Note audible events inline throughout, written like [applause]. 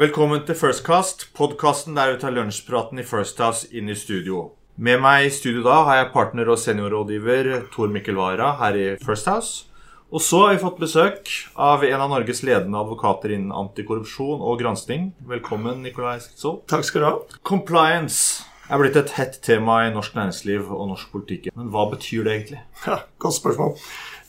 Velkommen til Firstcast, podkasten der vi tar lunsjpraten i First House inn i studio. Med meg i studio da har jeg partner og seniorrådgiver Tor Mikkel Wara her i First House. Og så har vi fått besøk av en av Norges ledende advokater innen antikorrupsjon og gransking. Velkommen, Nikolai Skitsol. Takk skal du ha. Compliance er blitt et hett tema i norsk næringsliv og norsk politikk. Men hva betyr det egentlig? Ja, godt spørsmål.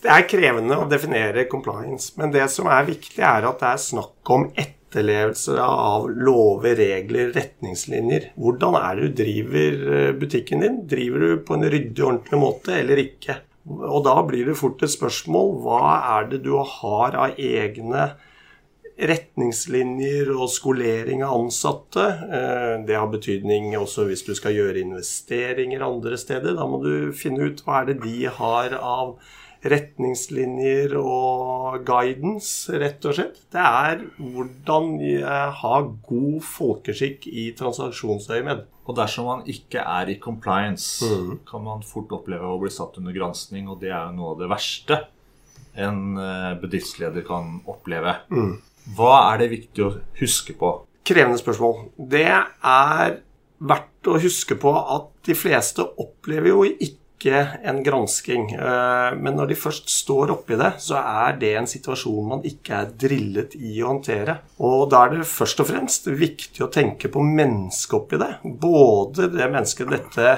Det er krevende å definere compliance, men det som er viktig, er at det er snakk om ett etterlevelse av lover, regler, retningslinjer. Hvordan er det du driver eh, butikken din? Driver du på en ryddig, ordentlig måte eller ikke? Og da blir det fort et spørsmål hva er det du har av egne retningslinjer og skolering av ansatte. Eh, det har betydning også hvis du skal gjøre investeringer andre steder. Da må du finne ut hva er det de har av retningslinjer og guidance, rett og slett. Det er hvordan ha god folkeskikk i transaksjonsøyemed. Og dersom man ikke er i compliance, mm. kan man fort oppleve å bli satt under gransking, og det er jo noe av det verste en eh, bedriftsleder kan oppleve. Mm. Hva er det viktig å huske på? Krevende spørsmål. Det er verdt å huske på at de fleste opplever jo ikke ikke en gransking. Eh, men når de først står oppi det, så er det en situasjon man ikke er drillet i å håndtere. Og da er det først og fremst viktig å tenke på mennesket oppi det. Både det mennesket dette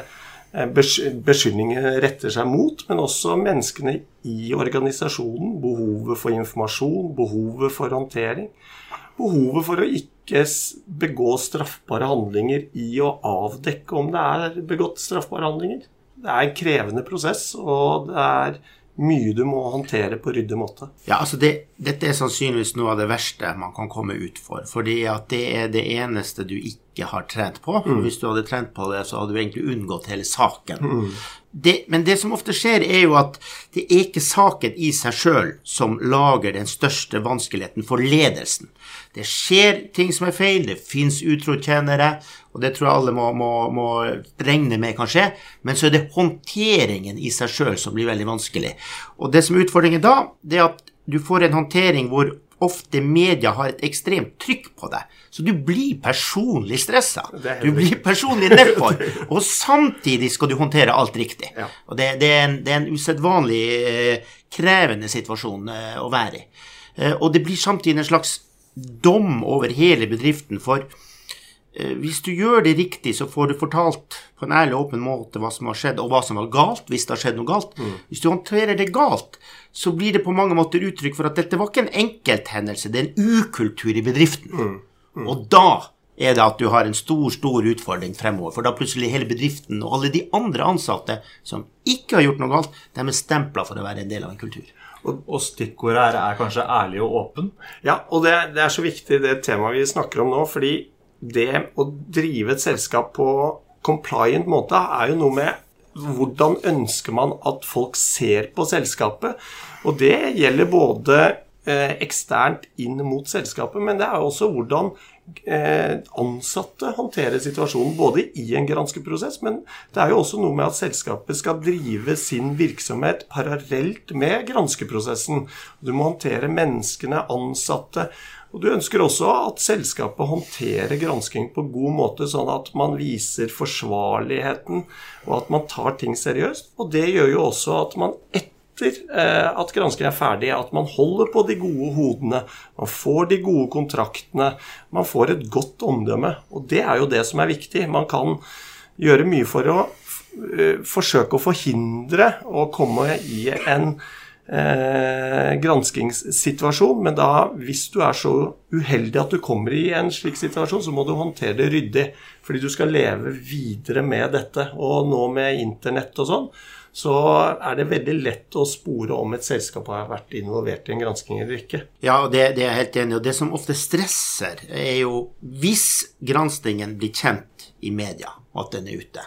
beskyldningen retter seg mot, men også menneskene i organisasjonen. Behovet for informasjon, behovet for håndtering. Behovet for å ikke begå straffbare handlinger i å avdekke om det er begått straffbare handlinger det er en krevende prosess, og det er mye du må håndtere på ryddig måte. Ja, altså det, Dette er sannsynligvis noe av det verste man kan komme ut for. Fordi at det er det eneste du ikke har trent på. Mm. Hvis du hadde trent på det, så hadde du egentlig unngått hele saken. Mm. Det, men det som ofte skjer, er jo at det er ikke saken i seg sjøl som lager den største vanskeligheten for ledelsen. Det skjer ting som er feil, det fins utrotjenere, og det tror jeg alle må, må, må, regne med kan skje. Men så er det håndteringen i seg sjøl som blir veldig vanskelig. Og det som er utfordringen da, det er at du får en håndtering hvor ofte media har et ekstremt trykk på deg. Så du blir personlig stressa. Du blir personlig nedfor. Og samtidig skal du håndtere alt riktig. Ja. Og det, det, er en, det en usedvanlig eh, krevende situasjon eh, å være i. Eh, og det blir samtidig en slags dom over hele bedriften. For hvis du gjør det riktig, så får du fortalt på en ærlig og åpen måte hva som har skjedd, og hva som var galt, hvis det har skjedd noe galt. Mm. Hvis du håndterer det galt, så blir det på mange måter uttrykk for at dette var ikke en enkelthendelse, det er en ukultur i bedriften. Mm. Mm. Og da er det at du har en stor, stor utfordring fremover. For da plutselig hele bedriften og alle de andre ansatte som ikke har gjort noe galt, de er stempla for å være en del av en kultur. Og, og stikkordet her er kanskje ærlig og åpen? Ja, og det, det er så viktig det temaet vi snakker om nå. fordi det å drive et selskap på compliant måte er jo noe med hvordan ønsker man at folk ser på selskapet. Og det gjelder både eh, eksternt inn mot selskapet, men det er også hvordan eh, ansatte håndterer situasjonen. Både i en granskeprosess, men det er jo også noe med at selskapet skal drive sin virksomhet parallelt med granskeprosessen. Du må håndtere menneskene, ansatte. Og Du ønsker også at selskapet håndterer gransking på god måte, sånn at man viser forsvarligheten, og at man tar ting seriøst. Og det gjør jo også at man etter eh, at granskingen er ferdig, at man holder på de gode hodene. Man får de gode kontraktene. Man får et godt omdømme. Og det er jo det som er viktig. Man kan gjøre mye for å eh, forsøke å forhindre å komme i en eh, granskingssituasjon. Men da, hvis du er så uheldig at du kommer i en slik situasjon, så må du håndtere det ryddig. Fordi du skal leve videre med dette. Og nå med internett og sånn, så er det veldig lett å spore om et selskap har vært involvert i en gransking eller ikke. Ja, og det, det er jeg helt enig i. Og det som ofte stresser, er jo hvis granskingen blir kjent i media, og at den er ute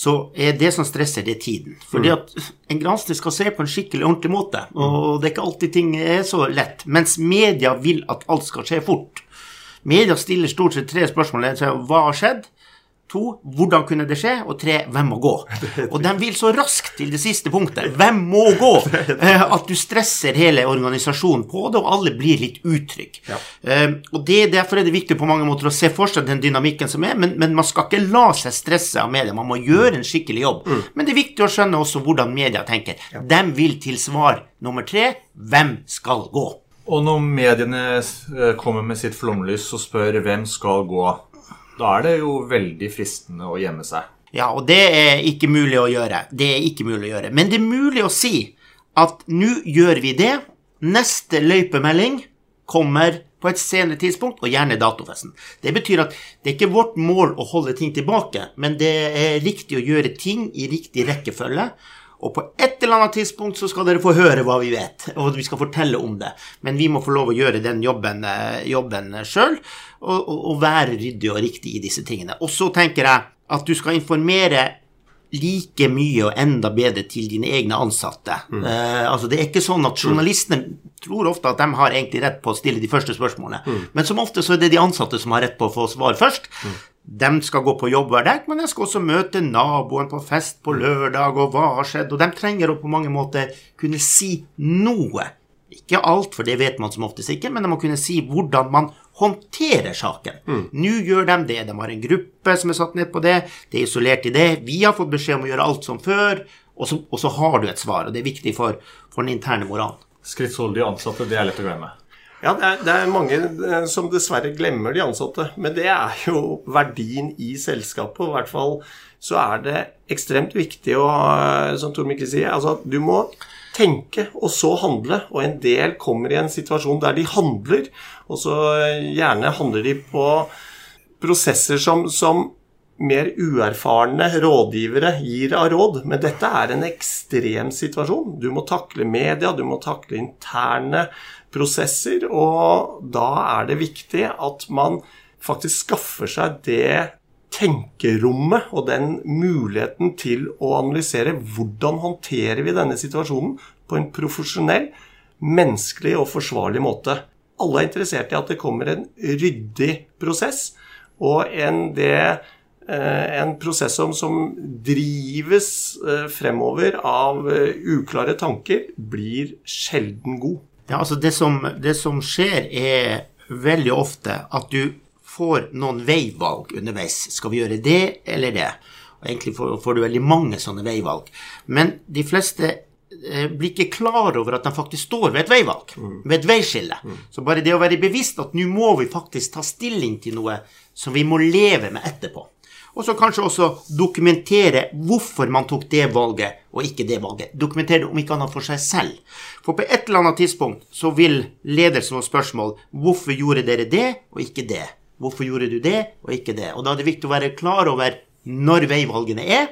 så er det som stresser, det tiden. Fordi mm. at en gransker skal se på en skikkelig ordentlig måte, og det er ikke alltid ting er så lett. Mens media vil at alt skal skje fort. Media stiller stort sett tre spørsmål. Hva har skjedd? To, hvordan kunne det skje? Og tre, hvem må gå? [laughs] Og de vil så raskt til det siste punktet. Hvem må gå? [laughs] Eh, At du stresser hele organisasjonen på det, og alle blir litt utrygge. Ja. Og det, derfor er det viktig på mange måter å se for seg den dynamikken som er, men, men man skal ikke la seg stresse av media. Man må gjøre en skikkelig jobb. Men det er viktig å skjønne også hvordan media tenker. De vil til svar nummer tre hvem skal gå? Og når mediene eh, kommer med sitt flomlys og spør hvem skal gå, da er det jo veldig fristende å gjemme seg. Ja, og det er ikke mulig å gjøre. Det er ikke mulig å gjøre. Men det er mulig å si at nå gjør vi det. Neste løypemelding kommer på et senere tidspunkt, og gjerne datofesten. Det betyr at det er ikke vårt mål å holde ting tilbake, men det er riktig å gjøre ting i riktig rekkefølge. Og på et eller annet tidspunkt så skal dere få høre hva vi vet, og vi skal fortelle om det. Men vi må få lov å gjøre den jobben, eh, jobben sjøl, og, og, og være ryddig og riktig i disse tingene. Og så tenker jeg at du skal informere like mye og enda bedre til dine egne ansatte. Eh, altså Det er ikke sånn at journalistene tror ofte at de har egentlig rett på å stille de første spørsmålene, men som ofte så er det de ansatte som har rett på å få svar først. De skal gå på jobb hver dag, men de skal også møte naboen på fest på lørdag, og hva har skjedd? Og de trenger å på mange måter kunne si noe. Ikke alt, for det vet man som oftest ikke, men de må kunne si hvordan man håndterer saken. Nå gjør de det. De har en gruppe som er satt ned på det. Det er isolert i det. Vi har fått beskjed om å gjøre alt som før, og så, og så har du et svar. Og det er viktig for, for den interne moralen. Skrittsoldige ansatte, det er lett å glemme. Ja, det er, det er mange eh, som dessverre glemmer de ansatte. Men det er jo verdien i selskapet. og I hvert fall så er det ekstremt viktig å, eh, som Tor Mikkel sier, altså at du må tenke og så handle. Og en del kommer i en situasjon der de handler, og så eh, gjerne handler de på prosesser som, som mer uerfarne rådgivere gir av råd. Men dette er en ekstrem situasjon. Du må takle media, du må takle interne prosesser, og da er det viktig at man faktisk skaffer seg det tenkerommet og den muligheten til å analysere hvordan håndterer vi denne situasjonen på en profesjonell, menneskelig og forsvarlig måte. Alle er interessert i at det kommer en ryddig prosess, og en, det, eh, en prosess som, som drives eh, fremover av eh, uklare tanker, blir sjelden god. Ja, altså det som, det som skjer, er veldig ofte at du får noen veivalg underveis. Skal vi gjøre det eller det? Og egentlig får, får du veldig mange sånne veivalg. Men de fleste eh, blir ikke klar over at de faktisk står ved et veivalg, ved et veiskille. Så bare det å være bevisst at nå må vi faktisk ta stilling til noe som vi må leve med etterpå. Og så kanskje også dokumentere hvorfor man tok det valget og ikke det valget. Dokumentere det om ikke annet for seg selv. For på et eller annet tidspunkt så vil ledelsen få spørsmål hvorfor gjorde dere det og ikke det. Hvorfor gjorde du det og ikke det? Og da er det viktig å være klar over når veivalgene er,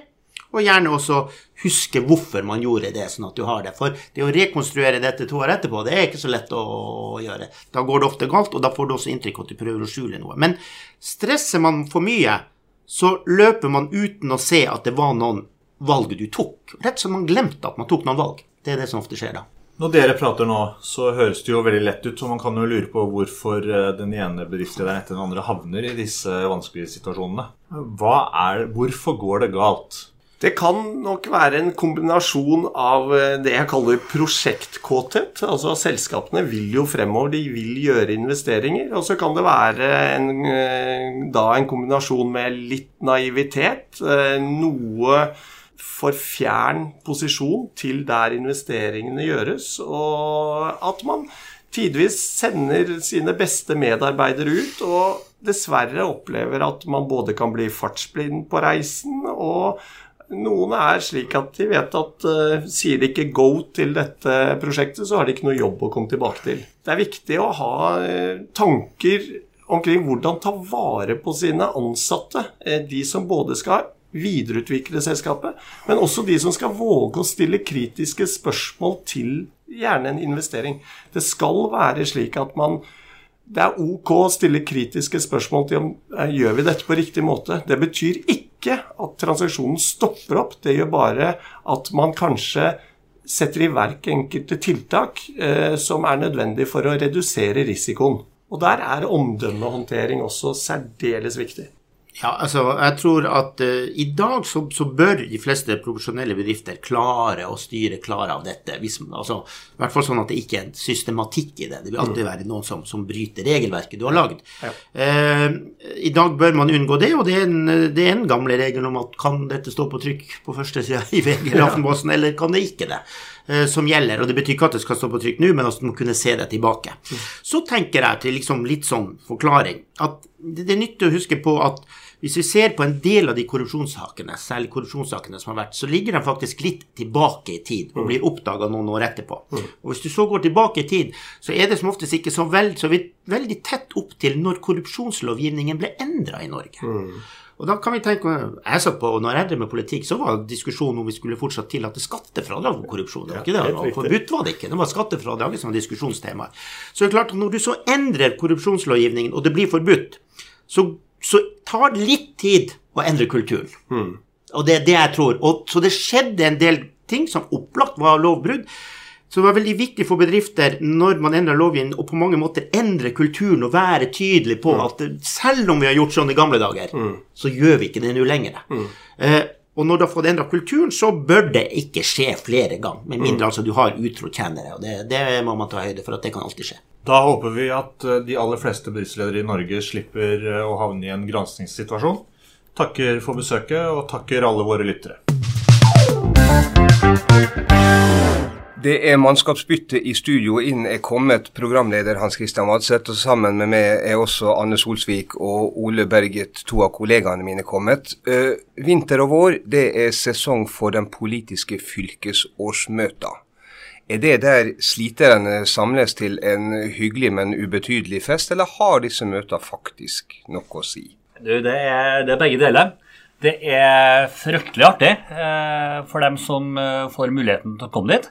og gjerne også huske hvorfor man gjorde det, sånn at du har det. For det å rekonstruere dette to år etterpå, det er ikke så lett å gjøre. Da går det ofte galt, og da får du også inntrykk av at du prøver å skjule noe. Men stresser man for mye, så løper man uten å se at det var noen valg du tok. Rett som man glemte at man tok noen valg. Det er det som ofte skjer da. Når dere prater nå, så høres det jo veldig lett ut, så man kan jo lure på hvorfor eh, den ene bedriftslederen etter den andre havner i disse vanskelige situasjonene. Er, hvorfor går det galt? Det kan nok være en kombinasjon av eh, det jeg kaller prosjektkåthet. Altså Selskapene vil jo fremover, de vil gjøre investeringer. Og så kan det være en, eh, da en kombinasjon med litt naivitet. Noe for fjern posisjon til der investeringene gjøres, og at man tidvis sender sine beste medarbeidere ut, og dessverre opplever at man både kan bli fartsblind på reisen, og noen er slik at de vet at uh, sier de ikke 'go' til dette prosjektet, så har de ikke noe jobb å komme tilbake til. Det er viktig å ha uh, tanker omkring hvordan ta vare på sine ansatte. Uh, de som både skal videreutvikle selskapet, men også de som skal våge å stille kritiske spørsmål til gjerne en investering. Det skal være slik at man det er ok å stille kritiske spørsmål til om gjør vi dette på riktig måte. Det betyr ikke at transaksjonen stopper opp. Det gjør bare at man kanskje setter i verk enkelte tiltak eh, som er nødvendig for å redusere risikoen. Og der er omdømmehåndtering også særdeles viktig. Ja, altså, jeg tror at uh, i dag så, så, bør de fleste profesjonelle bedrifter klare å styre klare av dette. Hvis, altså, I hvert fall sånn at det ikke er en systematikk i det. Det vil alltid mm. være noen som, som bryter regelverket du har lagd. Ja. Uh, I dag bør man unngå det, og det er, en, det er en gamle regel om at kan dette stå på trykk på første sida i VG eller Aftenposten, eller kan det ikke det? Uh, som gjelder. Og det betyr ikke at det skal stå på trykk nå, men at man må kunne se det tilbake. Mm. Så tenker jeg til liksom litt sånn forklaring at det, det er nyttig å huske på at hvis vi ser på en del av de korrupsjonssakene, særlig korrupsjonssakene som har vært, så ligger de faktisk litt tilbake i tid og blir oppdaga noen år etterpå. Mm. Og Hvis du så går tilbake i tid, så er det som oftest ikke så, veld, så veldig tett opp til når korrupsjonslovgivningen ble endra i Norge. Mm. Og da kan vi tenke, jeg satt på, når jeg drev med politikk, så var diskusjonen om vi skulle fortsatt tillate skattefradrag for korrupsjon. Det var ikke det, det var Forbudt var det ikke. Det var skattefradraget som var diskusjonstemaet. Så det er klart at når du så endrer korrupsjonslovgivningen, og det blir forbudt, så så tar litt tid å endre kulturen. Mm. Og det er det jeg tror. Og, så det skjedde en del ting som opplagt var lovbrudd. Så det var veldig viktig for bedrifter når man endrer lovgivningen, og på mange måter endre kulturen og være tydelig på mm. at selv om vi har gjort sånn i gamle dager, mm. så gjør vi ikke det nå lenger. Mm. Eh, og når du har fått endra kulturen, så bør det ikke skje flere ganger. Med mindre mm. altså du har utro tjenere. Og det, det må man ta høyde for at det kan alltid skje. Da håper vi at eh, de aller fleste bedriftsledere i Norge slipper eh, å havne i en granskingssituasjon. Takker for besøket, og takker alle våre lyttere. Det er mannskapsbytte i studio. Inn er kommet programleder Hans Christian Vadseth. Og sammen med meg er også Anne Solsvik og Ole Berget, to av kollegaene mine, kommet. Uh, vinter og vår det er sesong for den politiske fylkesårsmøta. Er det der sliterne samles til en hyggelig, men ubetydelig fest, eller har disse møtene faktisk noe å si? Du, det, er, det er begge deler. Det er fryktelig artig eh, for dem som eh, får muligheten til å komme dit.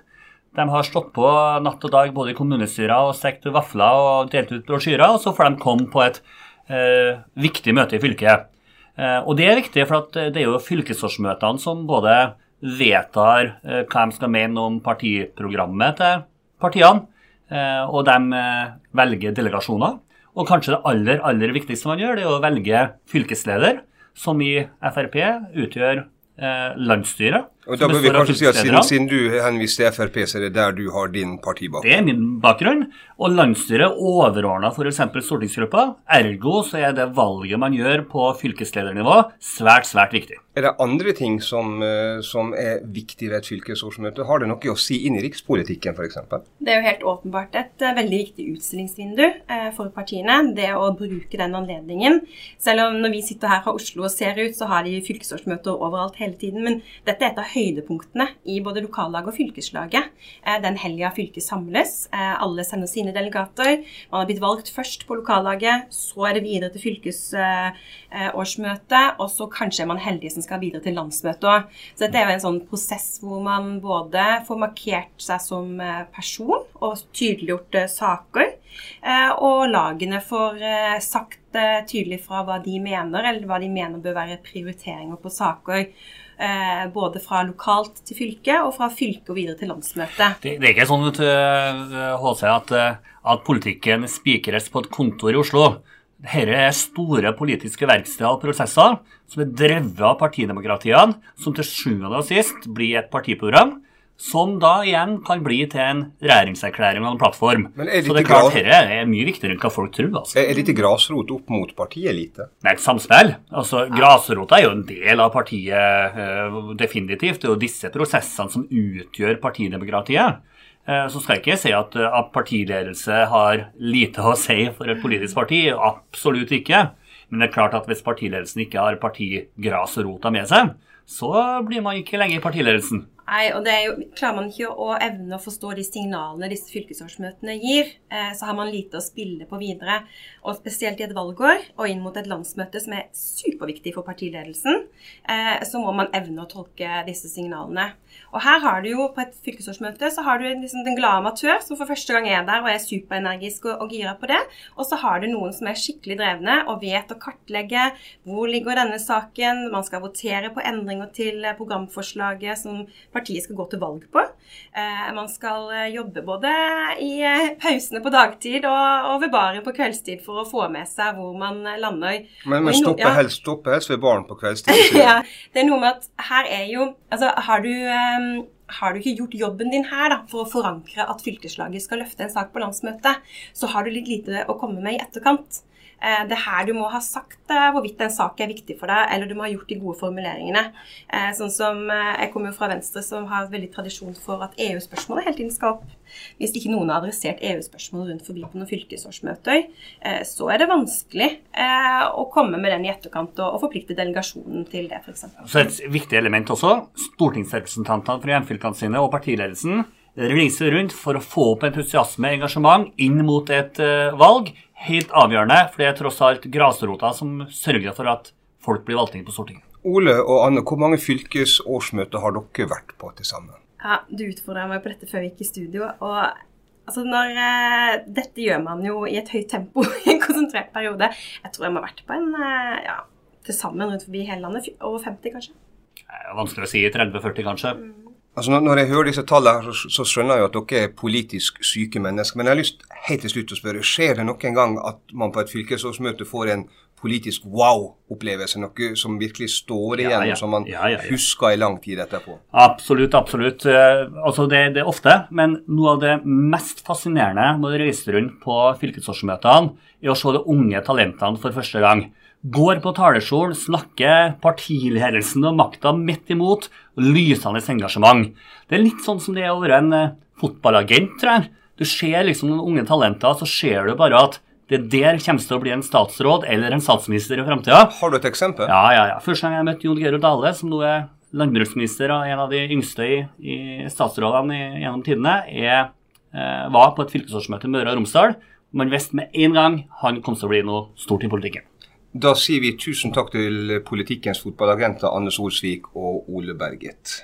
De har stått på natt og dag både i kommunestyrer og stekt vafler og delt ut brosjyrer, og så får de komme på et eh, viktig møte i fylket. Eh, og det er viktig, for det er jo fylkesårsmøtene som både vedtar eh, hva de skal mene om partiprogrammet til partiene. Eh, og de eh, velger delegasjoner. Og kanskje det aller, aller viktigste man gjør, det er å velge fylkesleder, som i Frp utgjør landsstyret. Og da bør vi kanskje si at siden, siden, du henviste til Frp, så er det der du har din partibakgrunn? Det er min bakgrunn. Og landsstyret overordna f.eks. stortingsgruppa. Ergo så er det valget man gjør på fylkesledernivå, svært, svært viktig. Er det andre ting som, eh, som er viktig ved et fylkesårsmøte? Har det noe å si inn i rikspolitikken f.eks.? Det er jo helt åpenbart et uh, veldig viktig utstillingsvindu uh, for partiene. Det å bruke den anledningen. Selv om når vi sitter her fra Oslo og ser ut, så har de fylkesårsmøter overalt hele tiden. Men dette er et av høydepunktene i både lokallaget og fylkeslaget. Uh, den helga fylket samles. alle sender sine delegater. Man har blitt valgt først på lokallaget, så er det videre til fylkesårsmøtet, og så kanskje er man heldig som skal videre til landsmøtet òg. Så dette er jo en sånn prosess hvor man både får markert seg som eh, person og tydeliggjort eh, saker, eh, og lagene får sagt tydelig fra hva de mener, eller hva de mener bør være prioriteringer på saker. Både fra lokalt til fylke, og fra fylke og videre til landsmøtet. Det, det er ikke sånn HC, at, at politikken spikres på et kontor i Oslo. Dette er store politiske verksteder og prosesser som er drevet av partidemokratiene, som til sjuende og sist blir et partiprogram. Som da igjen kan bli til en regjeringserklæring av en plattform. Så det er klart dette er mye viktigere enn hva folk tror. Altså. Er dette grasrot opp mot partielite? Det er et samspill. Altså, Grasrota er jo en del av partiet, uh, definitivt. Det er jo disse prosessene som utgjør partidemokratiet. Eh, så skal jeg ikke si at, eh, at partiledelse har lite å si for et politisk parti. Absolutt ikke. Men det er klart at hvis partiledelsen ikke har partigrasrota med seg, så blir man ikke lenger i partiledelsen. Nei, og det er jo, Klarer man ikke å evne å forstå de signalene disse fylkesårsmøtene gir, eh, så har man lite å spille på videre. Og spesielt i et valgår og inn mot et landsmøte som er superviktig for partiledelsen, eh, så må man evne å tolke disse signalene. Og her har du jo på et fylkesårsmøte så har du liksom den glade amatør som for første gang er der og er superenergisk og, og gira på det. Og så har du noen som er skikkelig drevne og vet å kartlegge hvor ligger denne saken. Man skal votere på endringer til programforslaget som partiet skal gå til valg på. Eh, man skal eh, jobbe både i eh, pausene på dagtid og, og ved baren på kveldstid for å få med seg hvor man lander. Men, men stopper stoppe, ja. helst, stoppe helst ved baren på kveldstid. [laughs] ja, det er noe med at her er jo Altså, har du, um, har du ikke gjort jobben din her da, for å forankre at fylkeslaget skal løfte en sak på landsmøtet, så har du litt lite å komme med i etterkant. Eh, Det er her du må ha sagt eh, hvorvidt en sak er viktig for deg, eller du må ha gjort de gode formuleringene. Eh, Sånn som Jeg kommer jo fra Venstre, som har veldig tradisjon for at EU-spørsmålet hele tiden skal opp. Hvis ikke noen har adressert EU-spørsmål rundt forbi på noen fylkesårsmøter, så er det vanskelig å komme med den i etterkant og forplikte delegasjonen til det, f.eks. Så et viktig element også, stortingsrepresentantene fra hjemfylkene sine og partiledelsen reiser rundt for å få opp entusiasme og engasjement inn mot et valg. Helt avgjørende, for det er tross alt grasrota som sørger for at folk blir valgt inn på Stortinget. Ole og Anne, hvor mange fylkesårsmøter har dere vært på til sammen? Ja, Du utfordra meg på dette før vi gikk i studio. og altså når, eh, Dette gjør man jo i et høyt tempo [laughs] i en konsentrert periode. Jeg tror jeg må ha vært på en eh, ja, til sammen rundt forbi hele landet. Over 50, kanskje. Det er vanskelig å si 30-40, kanskje. Altså når, når jeg hører disse tallene, her, så, så skjønner jeg jo at dere er politisk syke mennesker. Men jeg har lyst helt til slutt å spørre, skjer det noen gang at man på et fylkesårsmøte får en politisk wow-opplevelse? Noe som virkelig står igjen, Ja, ja. som man Ja, husker i lang tid etterpå? Absolutt, absolutt. Eh, Altså det, det er ofte, men noe av det mest fascinerende med du reiser rundt på fylkesårsmøtene, er å se de unge talentene for første gang. Går på talerstolen, snakker partiledelsen og makta midt imot, lysende engasjement. Det er litt sånn som det er å være en eh, fotballagent, tror jeg. Du ser liksom noen unge talenter, så ser du bare at det der kommer til å bli en statsråd eller en statsminister i framtida. Har du et eksempel? Ja, ja, ja. Første gang jeg møtte Jon Georg Dale, som nå er landbruksminister og en av de yngste i, i statsrådene i, gjennom tidene, er, eh, var på et fylkesårsmøte i Møre og Romsdal. Man visste med en gang han kom til å bli noe stort i politikken. Da sier vi tusen takk til politikkens fotballagenter Anne Solsvik og Ole Berget.